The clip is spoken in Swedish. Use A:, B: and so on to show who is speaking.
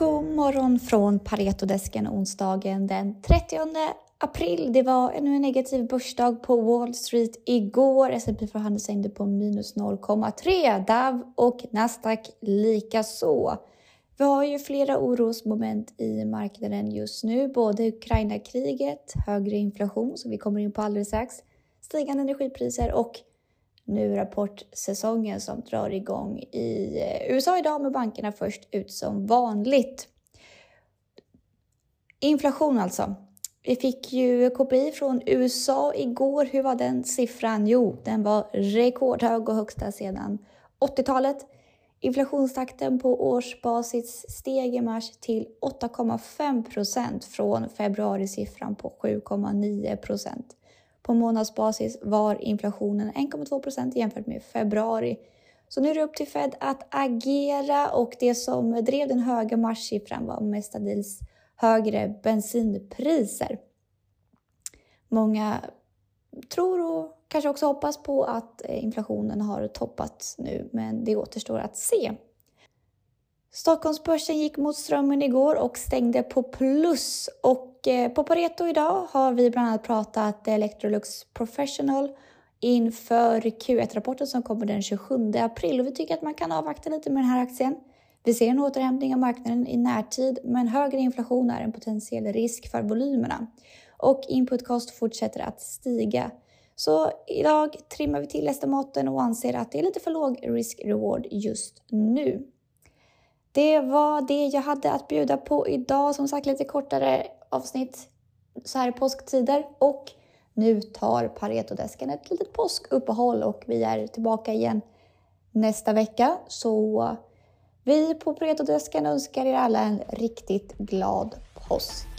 A: God morgon från Paretodesken onsdagen den 30 april. Det var ännu en negativ börsdag på Wall Street igår. S&P 500 stängde på minus 0,3. DAV och Nasdaq likaså. Vi har ju flera orosmoment i marknaden just nu, både Ukraina-kriget, högre inflation som vi kommer in på alldeles strax, stigande energipriser och nu rapportsäsongen som drar igång i eh, USA idag med bankerna först ut som vanligt. Inflation alltså. Vi fick ju KPI från USA igår. Hur var den siffran? Jo, den var rekordhög och högsta sedan 80-talet. Inflationstakten på årsbasis steg i mars till 8,5 procent från februarisiffran på 7,9 procent. På månadsbasis var inflationen 1,2 procent jämfört med februari. Så nu är det upp till Fed att agera och det som drev den höga marssiffran var mestadels högre bensinpriser. Många tror och kanske också hoppas på att eh, inflationen har toppat nu, men det återstår att se. Stockholmsbörsen gick mot strömmen igår och stängde på plus. Och och eh, på Pareto idag har vi bland annat pratat Electrolux Professional inför Q1-rapporten som kommer den 27 april. Och vi tycker att man kan avvakta lite med den här aktien. Vi ser en återhämtning av marknaden i närtid, men högre inflation är en potentiell risk för volymerna. Och input cost fortsätter att stiga. Så idag trimmar vi till estimaten och anser att det är lite för låg risk-reward just nu. Det var det jag hade att bjuda på idag. Som sagt lite kortare avsnitt så här i påsktider. Och nu tar Paretodesken ett litet påskuppehåll och vi är tillbaka igen nästa vecka. Så vi på Paretodesken önskar er alla en riktigt glad påsk.